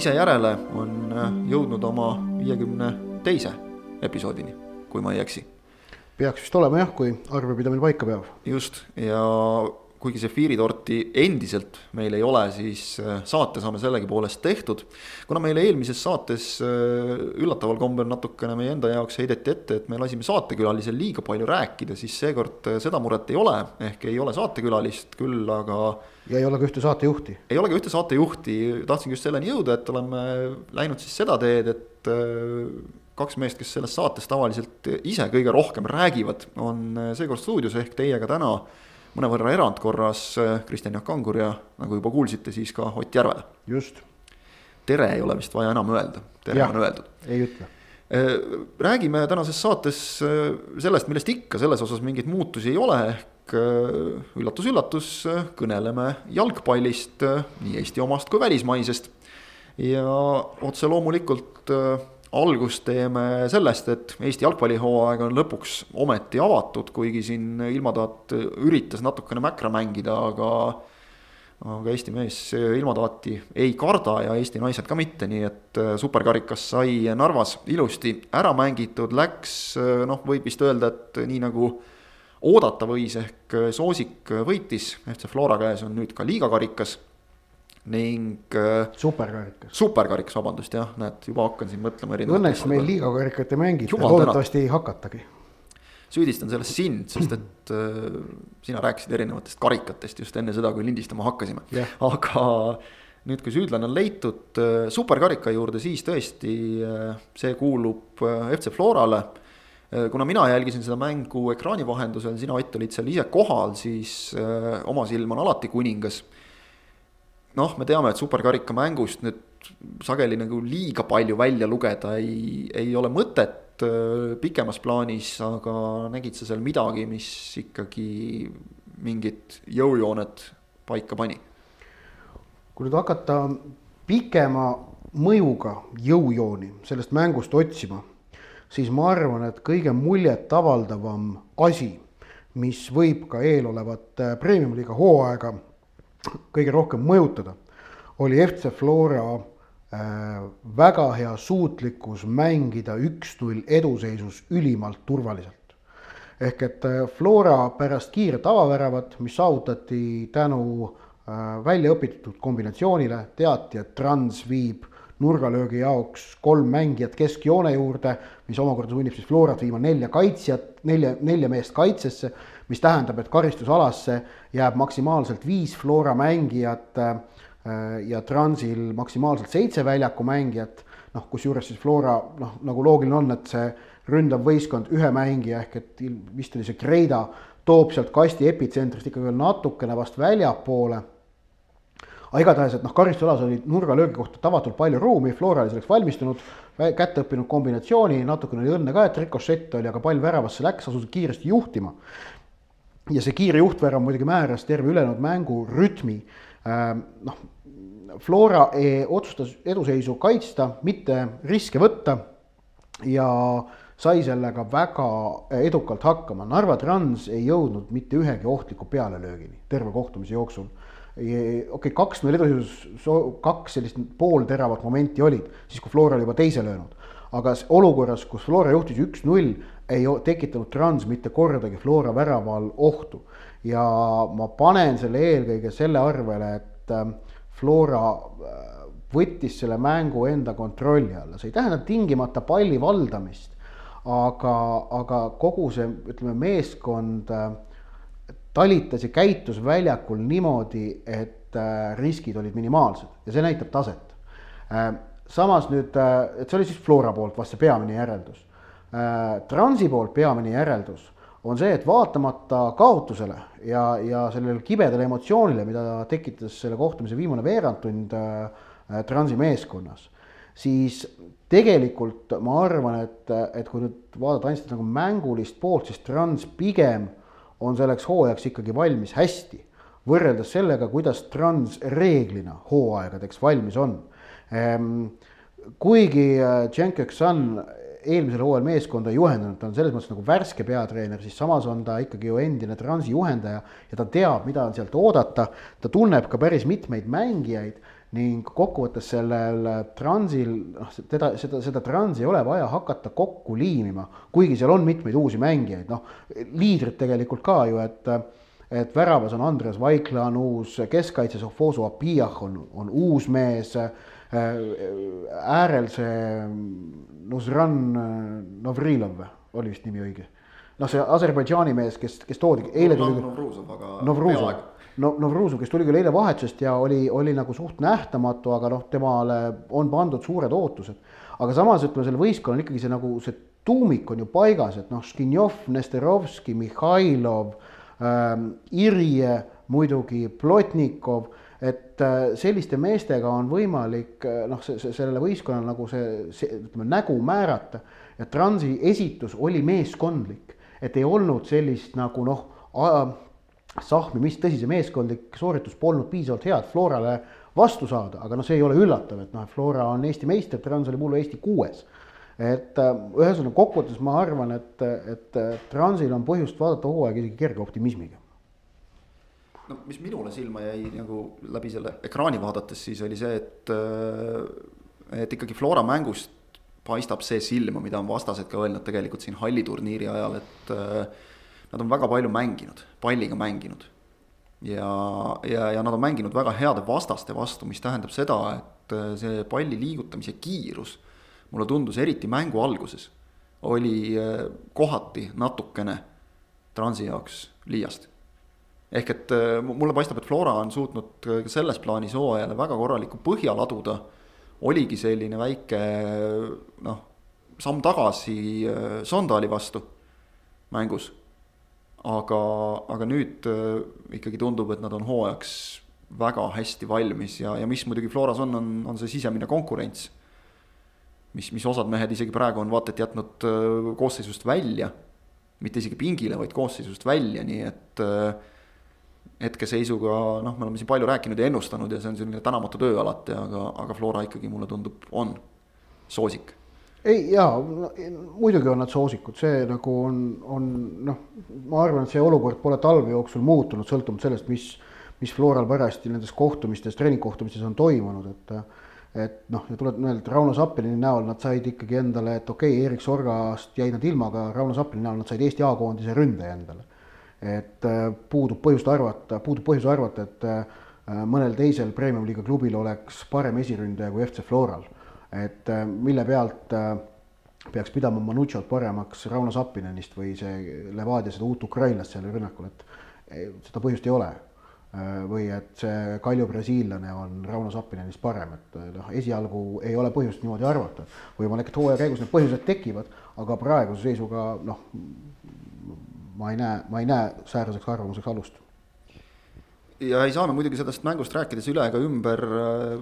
ise järele on jõudnud oma viiekümne teise episoodini, kui ma ei eksi. peaks vist olema jah, kui arvepidamine paika peab. just ja kuigi sefiiritorti endiselt meil ei ole, siis äh, saate saame sellegipoolest tehtud. kuna meile eelmises saates äh, üllataval kombel natukene meie enda jaoks heideti ette, et me lasime saatekülalisel liiga palju rääkida, siis seekord äh, seda muret ei ole, ehk ei ole saatekülalist, küll aga. Ja ei ole ka ühte saatejuhti. ei ole ka ühte saatejuhti, tahtsingi just selleni jõuda, et oleme läinud siis seda teed, et kaks meest, kes selles saates tavaliselt ise kõige rohkem räägivad, on seekord stuudios ehk teiega täna mõnevõrra erandkorras äh, Kristjan Jaak Kangur ja nagu juba kuulsite, siis ka Ott Järvela. just. tere ei ole vist vaja enam öelda, tere ja, on öeldud. ei ütle. Äh, räägime tänases saates äh, sellest, millest ikka, selles osas mingeid muutusi ei ole, ehk üllatus-üllatus, kõneleme jalgpallist, nii Eesti omast kui välismaisest. ja otse loomulikult algust teeme sellest, et Eesti jalgpallihooaeg on lõpuks ometi avatud, kuigi siin ilmataat üritas natukene mäkra mängida, aga aga Eesti mees ilmataati ei karda ja Eesti naised ka mitte, nii et superkarikas sai Narvas ilusti ära mängitud, läks noh, võib vist öelda, et nii nagu oodata võis, ehk Soosik võitis, FC Flora käes on nüüd ka liigakarikas ning. Äh, superkarikas. superkarikas, vabandust, jah, näed, juba hakkan siin mõtlema erinevat. Õnneks meil liigakarikat ei mängita, loodetavasti ei hakatagi. süüdistan selles sind, sest et äh, sina rääkisid erinevatest karikatest just enne seda, kui lindistama hakkasime yeah.. aga nüüd, kui süüdlane on leitud äh, superkarika juurde, siis tõesti äh, see kuulub äh, FC Florale äh, kuna mina jälgisin seda mängu ekraani vahendusel, sina Ott olid seal ise kohal, siis äh, oma silm on alati kuningas äh, noh, me teame, et superkarika mängust nüüd sageli nagu liiga palju välja lugeda ei, ei ole mõtet äh, pikemas plaanis, aga nägid sa seal midagi, mis ikkagi mingid jõujooned paika pani? kui nüüd hakata pikema mõjuga jõujooni sellest mängust otsima, siis ma arvan, et kõige muljetavaldavam asi, mis võib ka eelolevat äh, premium-liiga hooaega kõige rohkem mõjutada, oli FC Flora äh, väga hea suutlikkus mängida üks-null eduseisus ülimalt turvaliselt. ehk et äh, Flora pärast kiiret avaväravat, mis saavutati tänu välja õpitud kombinatsioonile, teati, et Trans viib nurgalöögi jaoks kolm mängijat keskjoone juurde, mis omakorda sunnib siis Florat viima nelja kaitsjat, nelja, nelja meest kaitsesse mis tähendab, et karistusalasse jääb maksimaalselt viis Flora mängijat äh, ja Transil maksimaalselt seitse väljaku mängijat, noh, kusjuures siis Flora noh, nagu loogiline on, et see ründav võistkond ühe mängija ehk et vist oli see Kreida, toob sealt kasti epitsentrist ikkagi veel natukene vast väljapoole. Aga igatahes, et noh, karistusalas oli nurgalöögi kohta tavatult palju ruumi, Flora oli selleks valmistunud, kätte õppinud kombinatsiooni, natukene oli õnne ka, et rikošett oli, aga pall väravasse läks, asus kiiresti juhtima ja see kiire juhtvärav muidugi määras terve ülejäänud mängu rütmi. Ähm, noh, Flora e otsustas eduseisu kaitsta, mitte riske võtta ja sai sellega väga edukalt hakkama. Narva Trans ei jõudnud mitte ühegi ohtliku pealelöögini terve kohtumise jooksul. Okei okay,, kaks-null eduseisus, kaks sellist poolteravat momenti olid, siis kui Flora oli juba teise löönud. aga olukorras, kus Flora juhtis üks-null, ei tekitanud Trans mitte kordagi Flora väraval ohtu. ja ma panen selle eelkõige selle arvele, et ähm, Flora äh, võttis selle mängu enda kontrolli alla, see ei tähenda tingimata palli valdamist, aga, aga kogu see, ütleme, meeskond äh, talitas ja käitus väljakul niimoodi, et äh, riskid olid minimaalsed ja see näitab taset. samas nüüd, et see oli siis Flora poolt vast see peamine järeldus Äh, Transi poolt peamine järeldus on see, et vaatamata kaotusele ja, ja sellele kibedale emotsioonile, mida tekitas selle kohtumise viimane veerandtund äh, Transi meeskonnas, siis tegelikult ma arvan, et, et kui nüüd vaadata ainult nagu mängulist poolt, siis Trans pigem on selleks hooajaks ikkagi valmis hästi. võrreldes sellega, kuidas Trans reeglina hooaegadeks valmis on. Ehm, kuigi Cenk äh, Eksan eelmisel hooajal meeskonda juhendanud, ta on selles mõttes nagu värske peatreener, siis samas on ta ikkagi ju endine Transi juhendaja ja ta teab, mida on sealt oodata. ta tunneb ka päris mitmeid mängijaid ning kokkuvõttes sellel Transil, noh, teda, seda, seda Transi ei ole vaja hakata kokku liimima, kuigi seal on mitmeid uusi mängijaid, noh, liidrid tegelikult ka ju, et et väravas on Andres Vaikla on uus, keskkaitses Ofosu Apiah on, on uus mees, äärel see Nusran Novrilov oli vist nimi õige. noh, see Aserbaidžaani mees, kes, kes toodi, eile tuli. Novruzov, aga. Novruzov no Novruzov, kes tuli küll eile vahetusest ja oli, oli nagu suht nähtamatu, aga noh, temale on pandud suured ootused. aga samas ütleme, sellel võistkonnal ikkagi see nagu see tuumik on ju paigas, et noh, Škinjov, Nesterovski, Mihhailov ähm,, Irje muidugi, Plotnikov, et äh, selliste meestega on võimalik äh, noh, see, see, sellele võistkonnale nagu see, see, ütleme, nägu määrata. ja Transi esitus oli meeskondlik, et ei olnud sellist nagu noh, sahmimist, tõsi, see meeskondlik sooritus polnud piisavalt hea, et Florale vastu saada, aga noh, see ei ole üllatav, et noh, et Flora on Eesti meister, Trans oli mullu Eesti kuues. et äh, ühesõnaga kokkuvõttes ma arvan, et, et Transil on põhjust vaadata hooaega isegi kerge optimismiga. no mis minule silma jäi nagu läbi selle ekraani vaadates, siis oli see, et, äh, et ikkagi Flora mängust paistab see silma, mida on vastased ka öelnud tegelikult siin halliturniiri ajal, et äh, nad on väga palju mänginud, palliga mänginud. ja, ja, ja nad on mänginud väga heade vastaste vastu, mis tähendab seda, et äh, see palli liigutamise kiirus mulle tundus eriti mängu alguses, oli äh, kohati natukene Transi jaoks liiast. ehk et äh, mulle paistab, et Flora on suutnud selles plaanis hooajale väga korraliku põhja laduda, oligi selline väike noh, samm tagasi Sondali vastu mängus aga, aga nüüd äh, ikkagi tundub, et nad on hooajaks väga hästi valmis ja, ja mis muidugi Floras on, on, on see sisemine konkurents. mis, mis osad mehed isegi praegu on vaata et jätnud äh, koosseisust välja, mitte isegi pingile, vaid koosseisust välja, nii et äh, hetkeseisuga noh, me oleme siin palju rääkinud ja ennustanud ja see on selline tänamatu töö alati, aga, aga Flora ikkagi mulle tundub, on soosik ei jaa, muidugi on nad soosikud, see nagu on, on noh, ma arvan, et see olukord pole talve jooksul muutunud, sõltumata sellest, mis, mis Floral parajasti nendes kohtumistes, treeningkohtumistes on toimunud, et et noh, ja tuleb öelda, et Rauno Sappini näol nad said ikkagi endale, et okei okay,, Erik Sorgast jäid nad ilma, aga Rauno Sappini näol nad said Eesti A-koondise ründaja endale. et äh, puudub põhjust arvata, puudub põhjus arvata, et äh, mõnel teisel premium-liiga klubil oleks parem esiründaja kui FC Floral et äh, mille pealt äh, peaks pidama Manuchot paremaks Rauno Sappinenist või see Levadia seda uut ukrainlast seal rünnakul, et seda põhjust ei ole. Äh, või et see Kalju brasiillane on Rauno Sappinenist parem, et noh, esialgu ei ole põhjust niimoodi arvata. võimalik, et hooaja käigus need põhjused tekivad, aga praeguse seisuga noh, ma ei näe, ma ei näe sääraseks arvamuseks alust ja ei saa me muidugi sellest mängust rääkides üle ega ümber äh,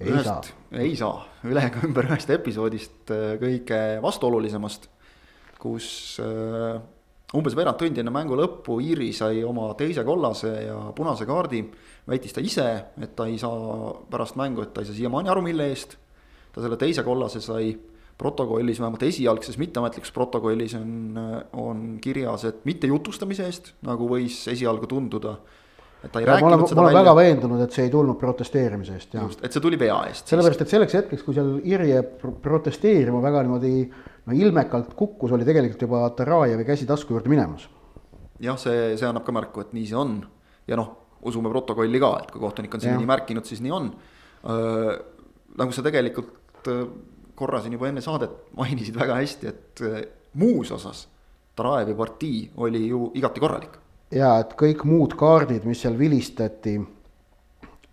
ei ühest, saa, ei saa üle ega ümber ühest episoodist äh, kõige vastuolulisemast, kus äh, umbes veerand tundi enne mängu lõppu Iiri sai oma teise kollase ja punase kaardi. väitis ta ise, et ta ei saa pärast mängu, et ta ei saa siiamaani aru, mille eest. ta selle teise kollase sai protokollis, vähemalt esialgses mitteametlikus protokollis on, on kirjas, et mitte jutustamise eest, nagu võis esialgu tunduda ta ei ja rääkinud olen, seda välja. ma olen väga veendunud, et see ei tulnud protesteerimise eest. just, et see tuli vea eest. sellepärast, et selleks hetkeks, kui seal Irje protesteerima väga niimoodi no ilmekalt kukkus, oli tegelikult juba Tarajevi käsi tasku juurde minemas. jah, see, see annab ka märku, et nii see on ja noh, usume protokolli ka, et kui kohtunik on siin nii märkinud, siis nii on nagu sa tegelikult korra siin juba enne saadet mainisid väga hästi, et muus osas Tarajevi partii oli ju igati korralik ja et kõik muud kaardid, mis seal vilistati,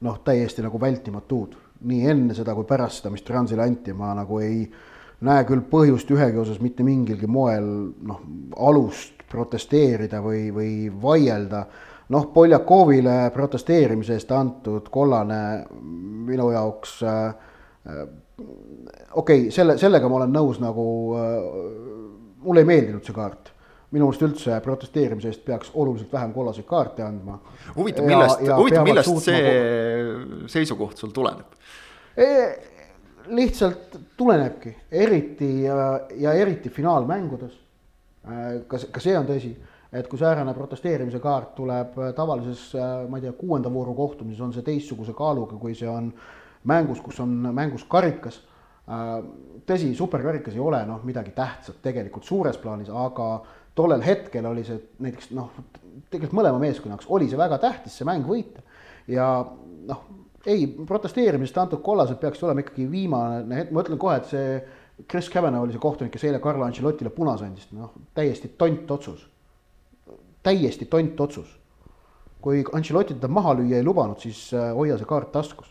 noh, täiesti nagu vältimatud. nii enne seda kui pärast seda, mis Transile anti, ma nagu ei näe küll põhjust ühegi osas mitte mingilgi moel noh, alust protesteerida või, või vaielda. noh, Poljakovile protesteerimise eest antud kollane minu jaoks äh, okei okay,, selle, sellega ma olen nõus nagu äh,, mulle ei meeldinud see kaart minu meelest üldse protesteerimise eest peaks oluliselt vähem kollaseid kaarte andma. huvitav, millest, huvitav, millest see nagu... seisukoht sul tuleneb? lihtsalt tulenebki, eriti ja, ja eriti finaalmängudes. ka, ka see on tõsi, et kui säärane protesteerimise kaart tuleb tavalises, ma ei tea, kuuenda vooru kohtumises, on see teistsuguse kaaluga, kui see on mängus, kus on mängus karikas. tõsi, superkarikas ei ole noh, midagi tähtsat tegelikult suures plaanis, aga tollel hetkel oli see näiteks noh, tegelikult mõlema meeskonna jaoks oli see väga tähtis, see mäng võita ja noh ei, protesteerimisest antud kollased peaksid olema ikkagi viimane hetk, ma ütlen kohe, et see Chris Kavanagh oli see kohtunik, kes eile Carlo Ancelotile punase andis, noh täiesti tont otsus. täiesti tont otsus. kui Ancelotti teda maha lüüa ei lubanud, siis äh, hoia see kaart taskus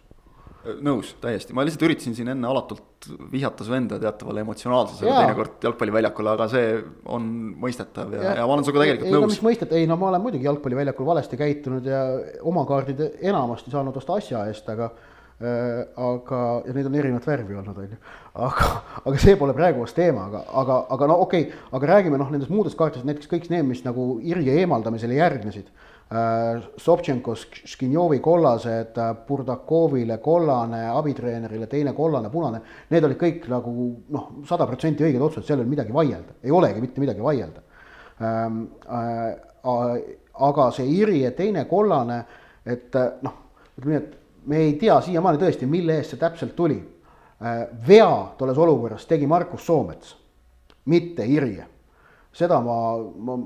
nõus, täiesti, ma lihtsalt üritasin siin enne alatult vihjata su enda teatavale emotsionaalsusele teinekord jalgpalliväljakul, aga see on mõistetav ja, ja, ja ma olen sinuga tegelikult ei, nõus. mis mõistet, ei no ma olen muidugi jalgpalliväljakul valesti käitunud ja oma kaardid enamasti saanud osta asja eest, aga äh, aga, ja neid on erinevat värvi olnud, on ju. aga, aga see pole praegu vast teema, aga, aga, aga no okei okay,, aga räägime noh, nendest muudest kaartidest, näiteks kõik need, mis nagu Irje eemaldamisele järgnesid. Äh, Sobtšenko, Škinjovi kollased, äh, Burdakovile kollane, abitreenerile teine kollane, punane, need olid kõik nagu noh, sada protsenti õiged otsused, seal ei ole midagi vaielda, ei olegi mitte midagi vaielda. Ähm, äh, aga see Irje teine kollane, et noh, ütleme nii, et me ei tea siiamaani tõesti, mille eest see täpselt tuli. vea tolles olukorras tegi Markus Soomets, mitte Irje seda ma, ma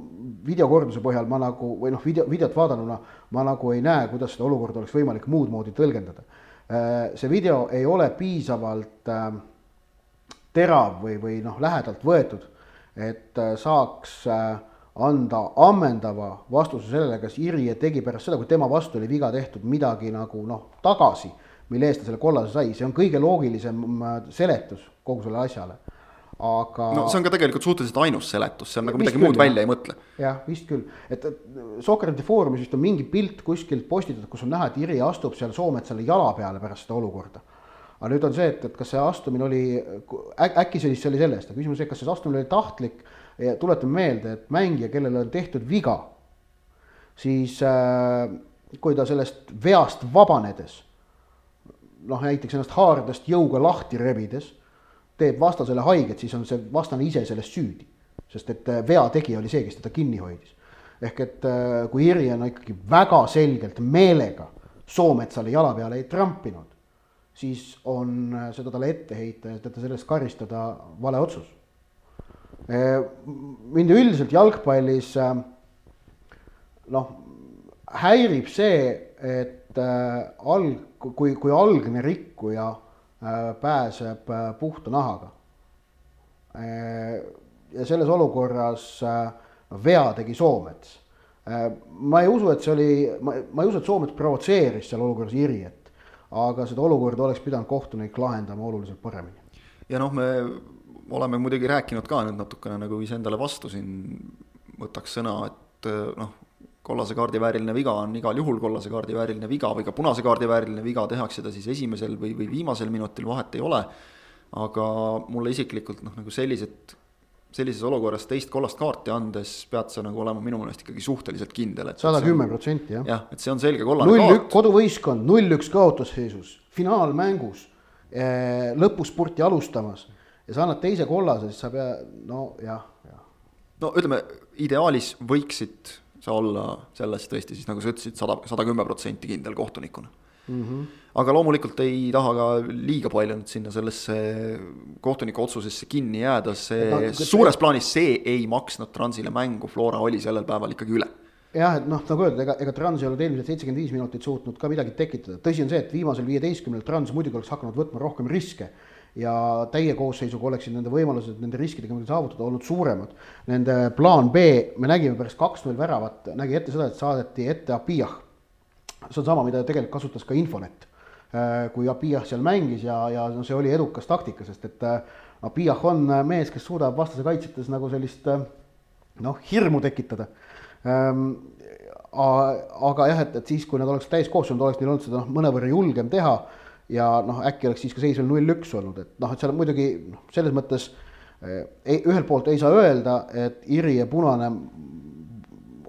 videokorduse põhjal ma nagu või noh, video, videot vaadanuna ma nagu ei näe, kuidas seda olukorda oleks võimalik muud moodi tõlgendada. Äh, see video ei ole piisavalt äh, terav või, või noh, lähedalt võetud, et äh, saaks anda ammendava vastuse sellele, kas Irje tegi pärast seda, kui tema vastu oli viga tehtud, midagi nagu noh, tagasi, mille eest ta selle kollase sai, see on kõige loogilisem seletus kogu sellele asjale aga. no see on ka tegelikult suhteliselt ainus seletus, seal nagu midagi küll, muud välja ei mõtle. jah, vist küll, et, et Sokkerite Foorumis vist on mingi pilt kuskilt postitatud, kus on näha, et Iri astub seal Soometsale jala peale pärast seda olukorda. aga nüüd on see, et, et kas see astumine oli äk,, äkki see oli, see oli sellest, aga küsimus, et kas see astumine oli tahtlik. tuletame meelde, et mängija, kellele on tehtud viga, siis äh, kui ta sellest veast vabanedes noh, näiteks ennast haaredest jõuga lahti rebides teeb vastasele haiget, siis on see vastane ise selles süüdi. sest et äh, vea tegija oli see, kes teda kinni hoidis. ehk et äh, kui Irje on ikkagi väga selgelt meelega Soometsale jala peale ei trampinud, siis on äh, seda talle ette heita ja teda sellest karistada vale otsus. mind üldiselt jalgpallis noh, häirib see, et alg-, kui, kui algne rikkuja pääseb äh, puhta nahaga. Äh, ja selles olukorras vea tegi Soomets. ma ei usu, et see oli, ma, ma ei usu, et Soomets provotseeris seal olukorras Irjet, aga seda olukorda oleks pidanud kohtunik lahendama oluliselt paremini. ja noh, me oleme muidugi rääkinud ka nüüd natukene nagu iseendale vastu siin, võtaks sõna, et noh, kollase kaardi vääriline viga on igal juhul kollase kaardi vääriline viga või ka punase kaardi vääriline viga, tehakse ta siis esimesel või, või viimasel minutil, vahet ei ole. aga mulle isiklikult noh, nagu sellised, sellises olukorras teist kollast kaarti andes pead sa nagu olema minu meelest ikkagi suhteliselt kindel, et. sada kümme protsenti jah. jah, et see on selge kollane null kaart. koduvõistkond null-üks kaotusseisus, finaalmängus, eh, lõpuspurti alustamas ja sa annad teise kollase, siis sa pead, no jah, jah. no ütleme, ideaalis võiksid sa olla selles tõesti siis nagu sa ütlesid, sada, sada kümme protsenti kindel kohtunikuna mm. -hmm. aga loomulikult ei taha ka liiga palju nüüd sinna sellesse kohtuniku otsusesse kinni jääda, see no, suures plaanis see ei maksnud Transile mängu, Flora oli sellel päeval ikkagi üle jah, et noh, nagu öeldud, ega, ega Trans ei olnud eelmised seitsekümmend viis minutit suutnud ka midagi tekitada, tõsi on see, et viimasel viieteistkümnel Trans muidugi oleks hakanud võtma rohkem riske ja täie koosseisuga oleksid nende võimalused nende riskidega saavutada olnud suuremad. Nende plaan B, me nägime pärast kaks-null väravat, nägi ette seda, et saadeti ette Abiyah. see on sama, mida tegelikult kasutas ka Infonet. Äh, kui Abiyah seal mängis ja, ja no see oli edukas taktika, sest et äh, Abiyah on mees, kes suudab vastase kaitsetes nagu sellist äh, noh, hirmu tekitada ähm, aga jah, et, et siis, kui nad oleks täiskoos olnud, oleks neil olnud seda noh, mõnevõrra julgem teha ja noh, äkki oleks siis ka seis veel null-üks olnud, et noh, et seal muidugi noh, selles mõttes eh, ei, ühelt poolt ei saa öelda, et Iri ja Punane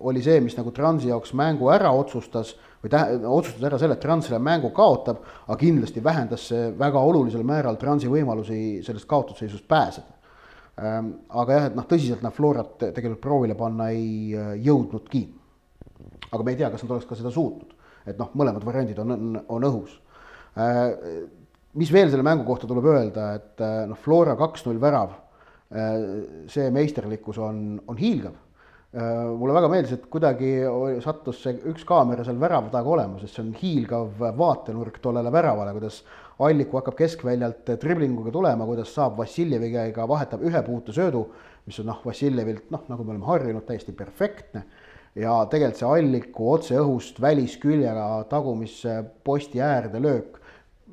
oli see, mis nagu Transi jaoks mängu ära otsustas või tä-, otsustas ära selle, et Trans selle mängu kaotab, aga kindlasti vähendas see väga olulisel määral Transi võimalusi sellest kaotusseisust pääseda. Ähm, aga jah, et noh, tõsiselt nad Florat tegelikult proovile panna ei äh, jõudnudki. aga me ei tea, kas nad oleks ka seda suutnud, et noh, mõlemad variandid on, on, on õhus. Äh, mis veel selle mängu kohta tuleb öelda, et äh, noh, Flora kaks-null värav, see meisterlikkus on, on hiilgav Äh, mulle väga meeldis, et kuidagi sattus see üks kaamera seal värava taga olema, sest see on hiilgav vaatenurk tollele väravale, kuidas Alliku hakkab keskväljalt driblinguga tulema, kuidas saab Vassiljeviga, vahetab ühe puutesöödu, mis on noh, Vassiljevilt noh, nagu me oleme harjunud, täiesti perfektne. Ja tegelikult see Alliku otse õhust välisküljega tagumisse posti äärde löök,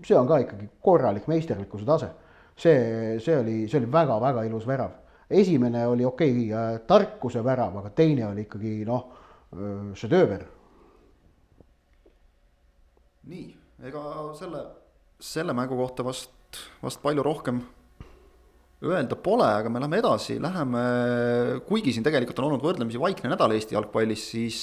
see on ka ikkagi korralik meisterlikkuse tase. see, see oli, see oli väga-väga ilus värav esimene oli okei okay, tarkuse värav, aga teine oli ikkagi noh, šedööver. nii, ega selle, selle mängu kohta vast, vast palju rohkem öelda pole, aga me läheme edasi, läheme, kuigi siin tegelikult on olnud võrdlemisi vaikne nädal Eesti jalgpallis, siis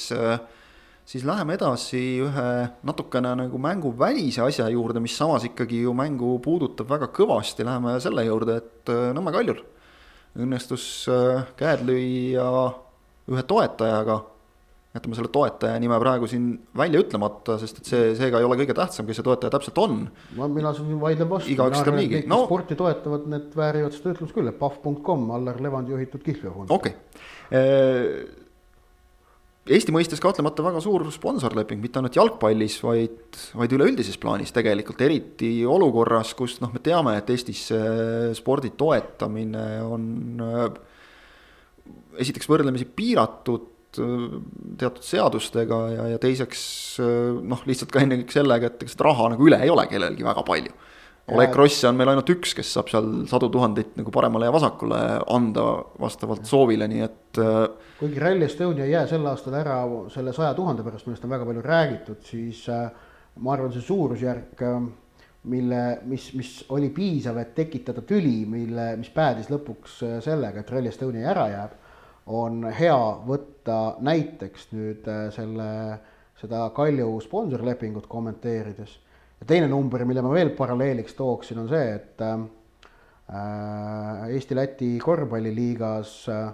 siis läheme edasi ühe natukene nagu mänguvälise asja juurde, mis samas ikkagi ju mängu puudutab väga kõvasti, läheme selle juurde, et Nõmme Kaljul õnnestus äh, käed lüüa ühe toetajaga. Jätame selle toetaja nime praegu siin välja ütlemata, sest et see, seega ei ole kõige tähtsam, kes see toetaja täpselt on. ma, mina vaidlen vastu. igaüks teeb niigi. No, sporti toetavad, need väärivad seda ütlust küll, et pahv.com, Allar Levandi juhitud kihlveofond. okei okay. Äh, Eesti mõistes kahtlemata väga suur sponsorleping, mitte ainult jalgpallis, vaid, vaid üleüldises plaanis tegelikult, eriti olukorras, kus noh, me teame, et Eestis spordi toetamine on esiteks võrdlemisi piiratud teatud seadustega ja, ja teiseks noh, lihtsalt ka ennekõike sellega, et ega seda raha nagu üle ei ole kellelgi väga palju Oleg Kross on meil ainult üks, kes saab seal sadu tuhandeid nagu paremale ja vasakule anda vastavalt soovile, nii et. Äh, kuigi Rally Estonia ei jää sel aastal ära selle saja tuhande pärast, millest on väga palju räägitud, siis äh, ma arvan, see suurusjärk, äh, mille, mis, mis oli piisav, et tekitada tüli, mille, mis päädis lõpuks sellega, et Rally Estonia ära jääb, on hea võtta näiteks nüüd selle, seda Kalju sponsorlepingut kommenteerides. Ja teine number, mille ma veel paralleeliks tooksin, on see, et äh, Eesti-Läti korvpalliliigas äh,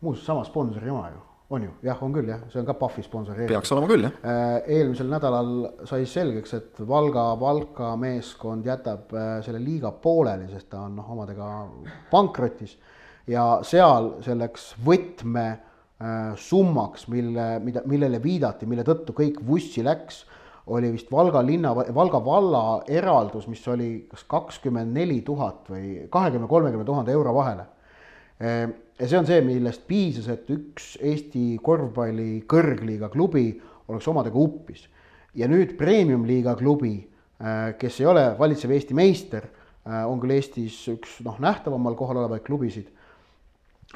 muuseas sama sponsori oma ju, on ju, jah, on küll jah, see on ka PUFFi sponsor. peaks olema küll jah. Äh,. eelmisel nädalal sai selgeks, et Valga Valka meeskond jätab äh, selle liiga pooleli, sest ta on noh, omadega pankrotis ja seal selleks võtme äh, summaks, mille, mida, millele viidati, mille tõttu kõik vussi läks oli vist Valga linna, Valga valla eraldus, mis oli kas kakskümmend neli tuhat või kahekümne, kolmekümne tuhande euro vahele. Ehm, ja see on see, millest piisas, et üks Eesti korvpalli kõrgliiga klubi oleks omadega uppis. ja nüüd premium-liiga klubi, äh, kes ei ole valitsev Eesti meister, äh, on küll Eestis üks noh, nähtavamal kohal olevaid klubisid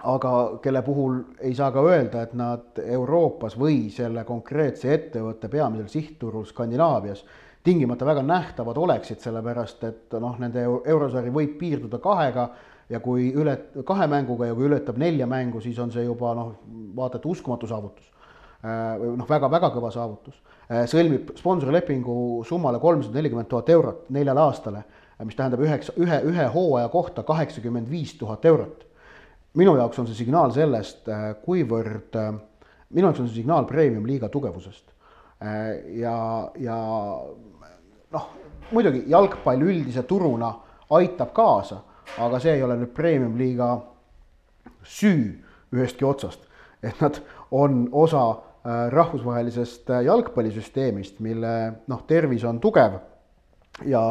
aga kelle puhul ei saa ka öelda, et nad Euroopas või selle konkreetse ettevõtte peamisel sihtturul Skandinaavias tingimata väga nähtavad oleksid, sellepärast et noh, nende eurosari võib piirduda kahega ja kui üle, kahe mänguga ja kui ületab nelja mängu, siis on see juba noh, vaata et uskumatu saavutus. Äh, või noh, väga-väga kõva saavutus. Äh, sõlmib sponsorlepingu summale kolmsada nelikümmend tuhat eurot neljale aastale, mis tähendab üheksa, ühe, ühe hooaja kohta kaheksakümmend viis tuhat eurot minu jaoks on see signaal sellest, äh, kuivõrd, äh, minu jaoks on see signaal premium-liiga tugevusest. Äh, ja, ja noh, muidugi jalgpall üldise turuna aitab kaasa, aga see ei ole nüüd premium-liiga süü ühestki otsast, et nad on osa rahvusvahelisest jalgpallisüsteemist, mille noh, tervis on tugev ja,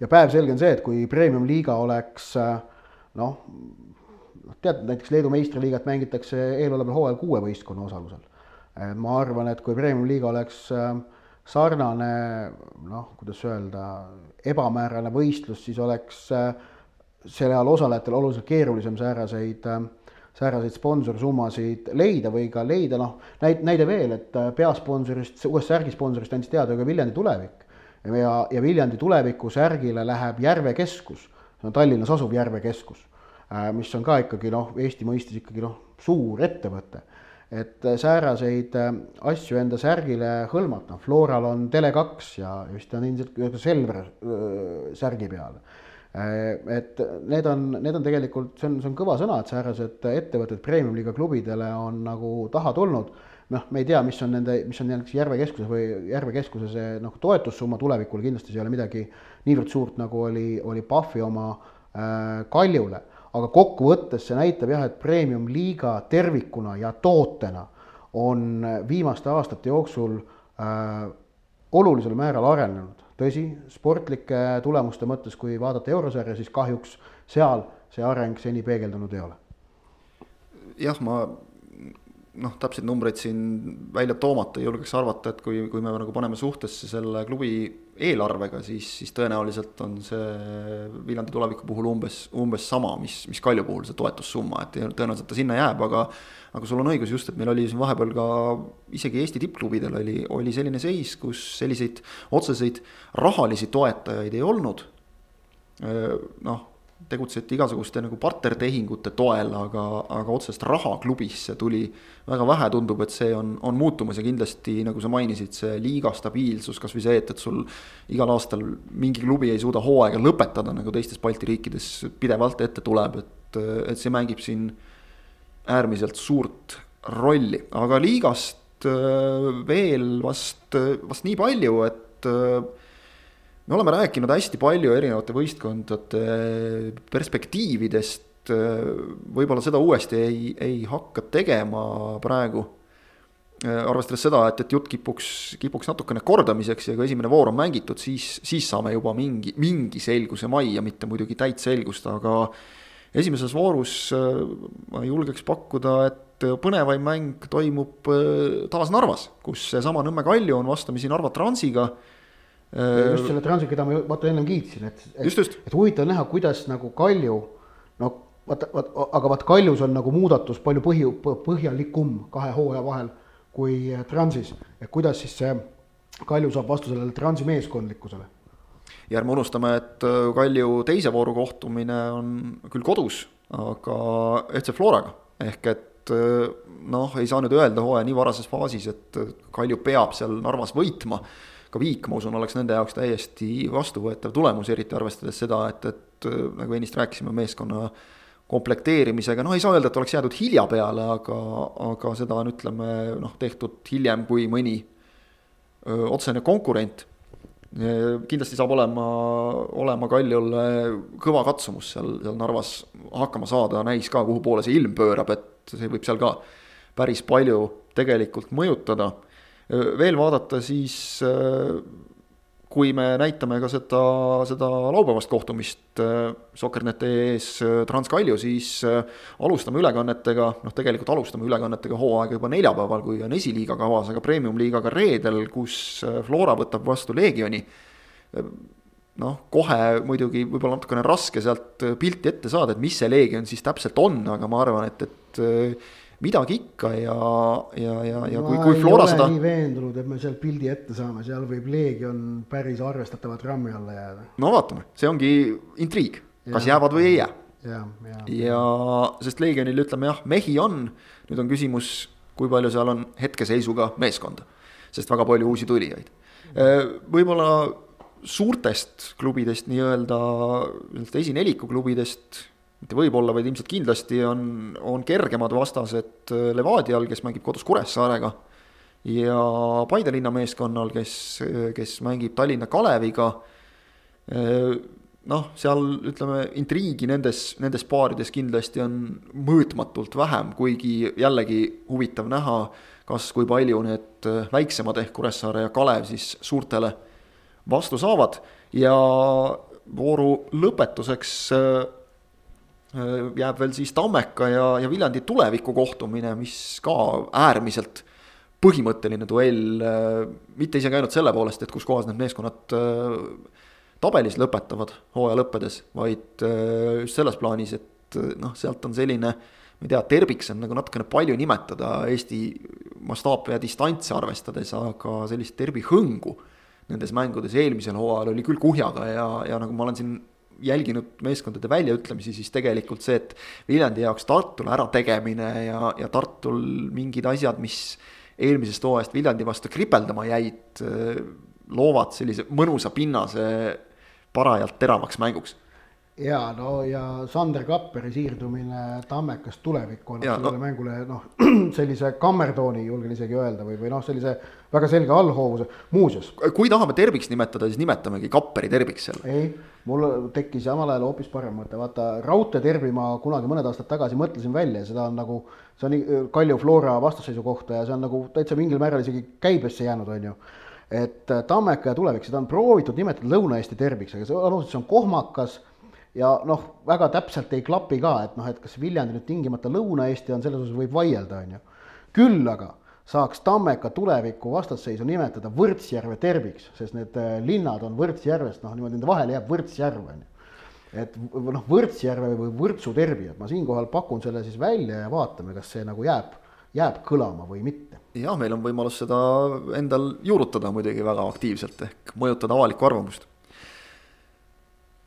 ja päevselge on see, et kui premium-liiga oleks noh, noh, tead näiteks Leedu meistriliigat mängitakse eeloleval hooajal kuue võistkonna osalusel. ma arvan, et kui Premium-liiga oleks ähm, sarnane noh, kuidas öelda, ebamäärane võistlus, siis oleks äh, seal osalejatel oluliselt keerulisem sääraseid, sääraseid sponsorsummasid leida või ka leida noh, näit-, näide veel, et äh, peasponsorist, uuest särgisponsorist andis teada ka Viljandi tulevik. ja, ja Viljandi tuleviku särgile läheb Järve keskus, see on Tallinnas asuv Järve keskus Äh, mis on ka ikkagi noh, Eesti mõistes ikkagi noh, suur ettevõte. et sääraseid asju enda särgile hõlmata, Floral on Tele2 ja vist on ilmselt Selver särgi peal et need on, need on tegelikult, see on, see on kõva sõna, et säärased ettevõtted premium-liiga klubidele on nagu taha tulnud noh, me ei tea, mis on nende, mis on näiteks Järve keskuse või Järve keskuse see noh, toetussumma tulevikul, kindlasti see ei ole midagi niivõrd suurt, nagu oli, oli Pahvi oma äh, Kaljule. Aga kokkuvõttes see näitab jah, et premium-liiga tervikuna ja tootena on viimaste aastate jooksul äh, olulisel määral arenenud. tõsi, sportlike tulemuste mõttes, kui vaadata eurosarja, siis kahjuks seal see areng seni peegeldunud ei ole. jah, ma noh, täpseid numbreid siin välja toomata ei julgeks arvata, et kui, kui me nagu paneme suhtesse selle klubi eelarvega, siis, siis tõenäoliselt on see Viljandi tuleviku puhul umbes, umbes sama, mis, mis Kalju puhul see toetussumma, et tõenäoliselt ta sinna jääb, aga aga sul on õigus just, et meil oli siin vahepeal ka isegi Eesti tippklubidel oli, oli selline seis, kus selliseid otseseid rahalisi toetajaid ei olnud. noh tegutseti igasuguste nagu partnertehingute toel, aga, aga otsest raha klubisse tuli väga vähe, tundub, et see on, on muutumas ja kindlasti, nagu sa mainisid, see liiga stabiilsus, kasvõi see, et, et sul igal aastal mingi klubi ei suuda hooaega lõpetada, nagu teistes Balti riikides pidevalt ette tuleb, et, et see mängib siin äärmiselt suurt rolli, aga liigast äh, veel vast, vast nii palju, et äh, me oleme rääkinud hästi palju erinevate võistkondade perspektiividest, võib-olla seda uuesti ei, ei hakka tegema praegu. arvestades seda, et, et jutt kipuks, kipuks natukene kordamiseks ja kui esimene voor on mängitud, siis, siis saame juba mingi, mingi selguse majja, mitte muidugi täit selgust, aga esimeses voorus ma julgeks pakkuda, et põnevaim mäng toimub taas Narvas, kus seesama Nõmme Kalju on vastamisi Narva Transiga just selle Transi, keda ma vaata ennem kiitsin, et, et, et huvitav näha, kuidas nagu Kalju, no vaata, vaata, aga vaat Kaljus on nagu muudatus palju põhi, põhjalikum kahe hooaja vahel kui Transis, et kuidas siis see Kalju saab vastu sellele Transi meeskondlikkusele. ja ärme unustame, et äh, Kalju teise vooru kohtumine on küll kodus, aga FC Floraga. Ehk et äh, noh, ei saa nüüd öelda hooaja nii varases faasis, et Kalju peab seal Narvas võitma ka viik, ma usun, oleks nende jaoks täiesti vastuvõetav tulemus, eriti arvestades seda, et, et nagu ennist rääkisime, meeskonna komplekteerimisega, noh, ei saa öelda, et oleks jäädud hilja peale, aga, aga seda on, ütleme noh, tehtud hiljem kui mõni öö, otsene konkurent. kindlasti saab olema, olema Kaljul kõva katsumus seal, seal Narvas hakkama saada, näis ka, kuhu poole see ilm pöörab, et see võib seal ka päris palju tegelikult mõjutada veel vaadata, siis kui me näitame ka seda, seda laupäevast kohtumist Sokkerneti ees Transkalju, siis alustame ülekannetega, noh, tegelikult alustame ülekannetega hooaega juba neljapäeval, kui on esiliiga kavas, aga premium-liigaga reedel, kus Flora võtab vastu Leegioni. noh, kohe muidugi võib-olla natukene raske sealt pilti ette saada, et mis see Leegion siis täpselt on, aga ma arvan, et, et midagi ikka ja, ja, ja, ja kui, kui Flora seda. nii veendunud, et me sealt pildi ette saame, seal võib Leegion päris arvestatava trammi alla jääda. no vaatame, see ongi intriig, kas jäävad või ei jää. ja, ja, ja sest Leegionil ütleme jah, mehi on, nüüd on küsimus, kui palju seal on hetkeseisuga meeskonda, sest väga palju uusi tulijaid. võib-olla suurtest klubidest nii-öelda, nii-öelda esineliku klubidest mitte võib-olla, vaid ilmselt kindlasti on, on kergemad vastased äh, Levadial, kes mängib kodus Kuressaarega. ja Paide linna meeskonnal, kes, kes mängib Tallinna Kaleviga. Äh, noh, seal ütleme, intriigi nendes, nendes paarides kindlasti on mõõtmatult vähem, kuigi jällegi huvitav näha, kas, kui palju need äh, väiksemad ehk Kuressaare ja Kalev siis suurtele vastu saavad ja vooru lõpetuseks Äh, jääb veel siis Tammeka ja, ja Viljandi tuleviku kohtumine, mis ka äärmiselt põhimõtteline duell, äh, mitte isegi ainult selle poolest, et kus kohas need meeskonnad äh, tabelis lõpetavad hooaja lõppedes, vaid just selles plaanis, et noh, sealt on selline, ma ei tea, terviks on nagu natukene palju nimetada Eesti mastaape ja distantse arvestades, aga sellist tervi hõngu nendes mängudes eelmisel hooajal oli küll kuhjaga ja, ja nagu ma olen siin jälginud meeskondade väljaütlemisi, siis tegelikult see, et Viljandi jaoks Tartule ärategemine ja, ja Tartul mingid asjad, mis eelmisest hooajast Viljandi vastu kripeldama jäid, loovad sellise mõnusa pinnase parajalt teravaks mänguks ja no ja Sander Kapperi siirdumine Tammekast tulevikku annab sellele no. mängule noh, sellise kammertooni julgen isegi öelda või, või noh, sellise väga selge allhoovuse, muuseas. kui tahame terviks nimetada, siis nimetamegi Kapperi terviks seal. ei, mul tekkis samal ajal hoopis parem mõte, vaata raudteetervi ma kunagi mõned aastad tagasi mõtlesin välja, seda on nagu, see on Kalju Flora vastasseisu kohta ja see on nagu täitsa mingil määral isegi käibesse jäänud, on ju et Tammeka ja tulevik, seda on proovitud nimetada Lõuna-Eesti terviks, aga see aluseks on kohmakas ja noh, väga täpselt ei klapi ka, et noh, et kas Viljandi nüüd tingimata Lõuna-Eesti on, selles osas võib vaielda, on ju. küll aga saaks Tammeka tuleviku vastasseisu nimetada Võrtsjärve terviks, sest need äh, linnad on Võrtsjärvest, noh niimoodi nende vahele jääb Võrtsjärv, on ju. et noh, Võrtsjärve või Võrtsu tervi, et ma siinkohal pakun selle siis välja ja vaatame, kas see nagu jääb, jääb kõlama või mitte. jah, meil on võimalus seda endal juurutada muidugi väga aktiivselt ehk mõjutada avalikku arvamust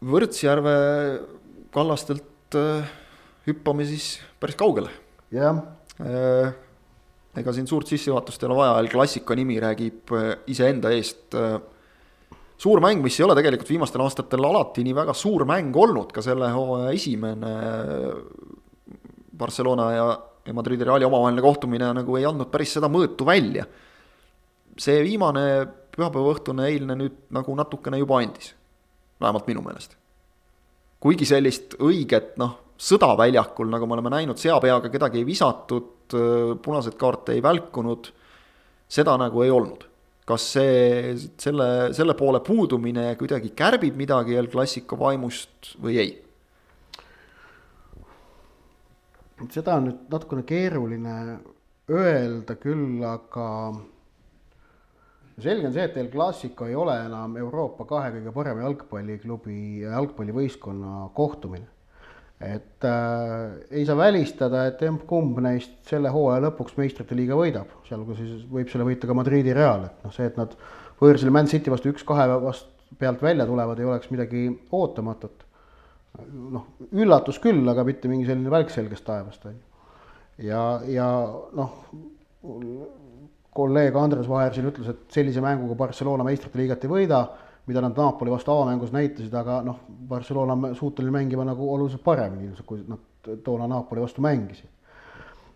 Võrtsjärve kallastelt äh, hüppame siis päris kaugele. jah äh,. ega siin suurt sissejuhatust ei ole vaja, El Clasico nimi räägib äh, iseenda eest suur mäng, mis ei ole tegelikult viimastel aastatel alati nii väga suur mäng olnud, ka selle hooaja esimene Barcelona ja, ja Madridi Reali omavaheline kohtumine nagu ei andnud päris seda mõõtu välja. see viimane pühapäevaõhtune eilne nüüd nagu natukene juba andis vähemalt minu meelest. kuigi sellist õiget noh, sõda väljakul, nagu me oleme näinud, seapeaga kedagi ei visatud, punaseid kaarte ei välkunud, seda nagu ei olnud. kas see, selle, selle poole puudumine kuidagi kärbib midagi El Clasico vaimust või ei? seda on nüüd natukene keeruline öelda küll, aga selge on see, et El Clasico ei ole enam Euroopa kahe kõige parema jalgpalliklubi, jalgpallivõistkonna kohtumine. et äh, ei saa välistada, et emb-kumb neist selle hooaja lõpuks meistrite liiga võidab, sealhulgas võib selle võita ka Madridi Real, et noh, see, et nad võõrsil Man City vastu üks-kahe vast pealt välja tulevad, ei oleks midagi ootamatut. noh, üllatus küll, aga mitte mingi selline välk selgest taevast, on ju. ja, ja noh kolleeg Andres Vaher siin ütles, et sellise mänguga Barcelona meistrite liigat ei võida, mida nad Napoli vastu avamängus näitasid, aga noh, Barcelona on suuteline mängima nagu oluliselt paremini ilmselt, kui nad toona Napoli vastu mängisid.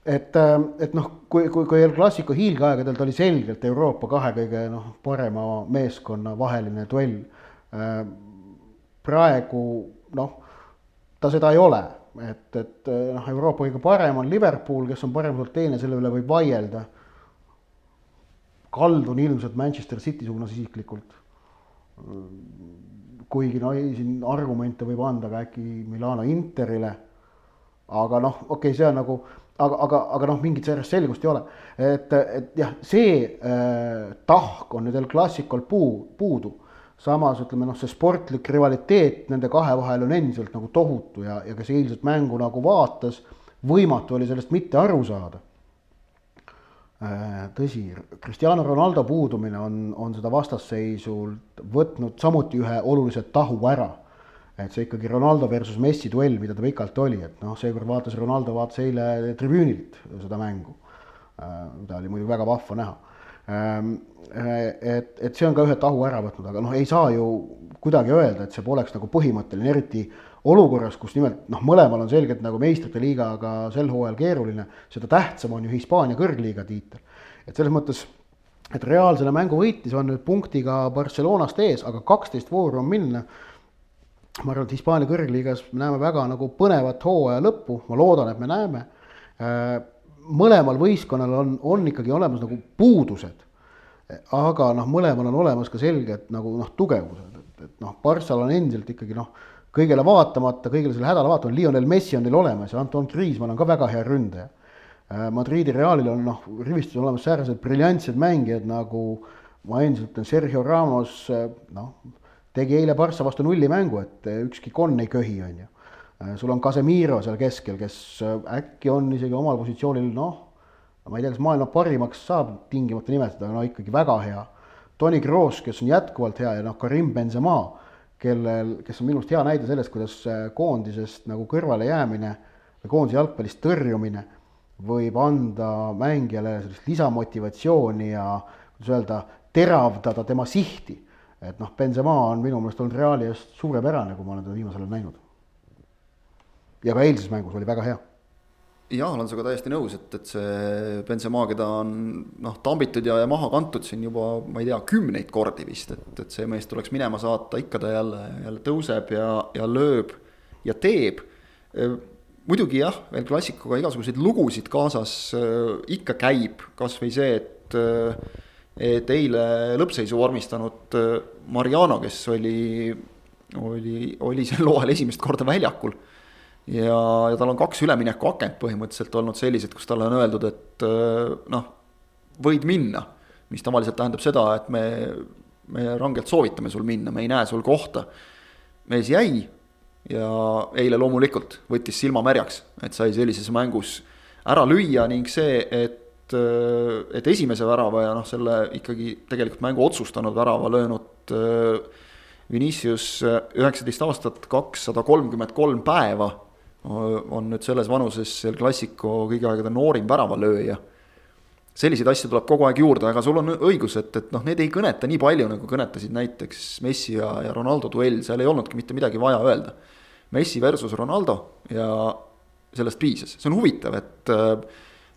et, äh, et noh, kui, kui, kui El Clasico hiilgeaegadel ta oli selgelt Euroopa kahe kõige noh, parema meeskonna vaheline duell. Äh, praegu noh, ta seda ei ole, et, et noh, Euroopa kõige parem on Liverpool, kes on paremuselt teine, selle üle võib vaielda kaldun ilmselt Manchester City suunas isiklikult. kuigi no ei, siin argumente võib anda ka äkki Milano Interile. aga noh, okei okay,, see on nagu, aga, aga, aga noh, mingit sellest selgust ei ole. et, et jah, see äh, tahk on nüüd El Clasicol puu, puudu. samas ütleme noh, see sportlik rivaliteet nende kahe vahel on endiselt nagu tohutu ja, ja kes eilset mängu nagu vaatas, võimatu oli sellest mitte aru saada tõsi, Cristiano Ronaldo puudumine on, on seda vastasseisult võtnud samuti ühe olulise tahu ära. et see ikkagi Ronaldo versus Messi duell, mida ta pikalt oli, et noh, seekord vaatas Ronaldo, vaatas eile tribüünilt seda mängu. mida äh, oli muidugi väga vahva näha. Ähm, äh, et, et see on ka ühe tahu ära võtnud, aga noh, ei saa ju kuidagi öelda, et see poleks nagu põhimõtteline, eriti olukorras, kus nimelt noh, mõlemal on selgelt nagu meistrite liigaga sel hooajal keeruline, seda tähtsam on ju Hispaania kõrgliiga tiitel. et selles mõttes, et Real selle mängu võitis, on nüüd punktiga Barcelonast ees, aga kaksteist vooru on minna. ma arvan, et Hispaania kõrgliigas me näeme väga nagu põnevat hooaja lõppu, ma loodan, et me näeme. Äh, mõlemal võistkonnal on, on ikkagi olemas nagu puudused aga noh, mõlemal on olemas ka selged nagu noh, tugevused, et, et noh, Barssal on endiselt ikkagi noh kõigele vaatamata, kõigele selle hädale vaatamata, Lionel Messi on neil olemas ja Anton Griezmann on ka väga hea ründaja. Äh, Madridi Realil on noh, rivistus olemas säärased briljantsed mängijad nagu ma endiselt ütlen, Sergio Ramos, äh, noh, tegi eile Barca vastu nulli mängu, et äh, ükski konn ei köhi, on ju. sul on Casemiro seal keskel, kes äkki on isegi omal positsioonil noh, ma ei tea, kas maailma parimaks saab tingimata nimetada, no ikkagi väga hea. Toni Kroos, kes on jätkuvalt hea ja noh, Karim Benzema kellel, kes on minu arust hea näide sellest, kuidas koondisest nagu kõrvale jäämine või koondise jalgpallist tõrjumine võib anda mängijale sellist lisamotivatsiooni ja kuidas öelda, teravdada tema sihti. et noh, Benzema on minu meelest olnud Reali eest suurepärane, kui ma olen teda viimasel ajal näinud. ja ka eilses mängus oli väga hea jah, olen sinuga täiesti nõus, et, et see Benzema, keda on noh, tambitud ja, ja maha kantud siin juba, ma ei tea, kümneid kordi vist, et, et see mees tuleks minema saata, ikka ta jälle, jälle tõuseb ja, ja lööb ja teeb. muidugi jah, veel klassikuga igasuguseid lugusid kaasas äh, ikka käib, kasvõi see, et äh, et eile lõppseisu vormistanud äh, Mariano, kes oli, oli, oli sel hooajal esimest korda väljakul ja, ja tal on kaks üleminekuakent põhimõtteliselt olnud sellised, kus talle on öeldud, et äh, noh, võid minna. mis tavaliselt tähendab seda, et me, me rangelt soovitame sul minna, me ei näe sul kohta. mees jäi ja eile loomulikult võttis silma märjaks, et sai sellises mängus ära lüüa ning see, et, äh, et esimese värava ja noh, selle ikkagi tegelikult mängu otsustanud värava löönud äh, Vinicius üheksateist aastat, kakssada kolmkümmend kolm päeva on nüüd selles vanuses El Clasico kõigi aegade noorim väravalööja. selliseid asju tuleb kogu aeg juurde, aga sul on õigus, et, et noh, need ei kõneta nii palju, nagu kõnetasid näiteks Messi ja, ja Ronaldo duell, seal ei olnudki mitte midagi vaja öelda. Messi versus Ronaldo ja sellest piisas, see on huvitav, et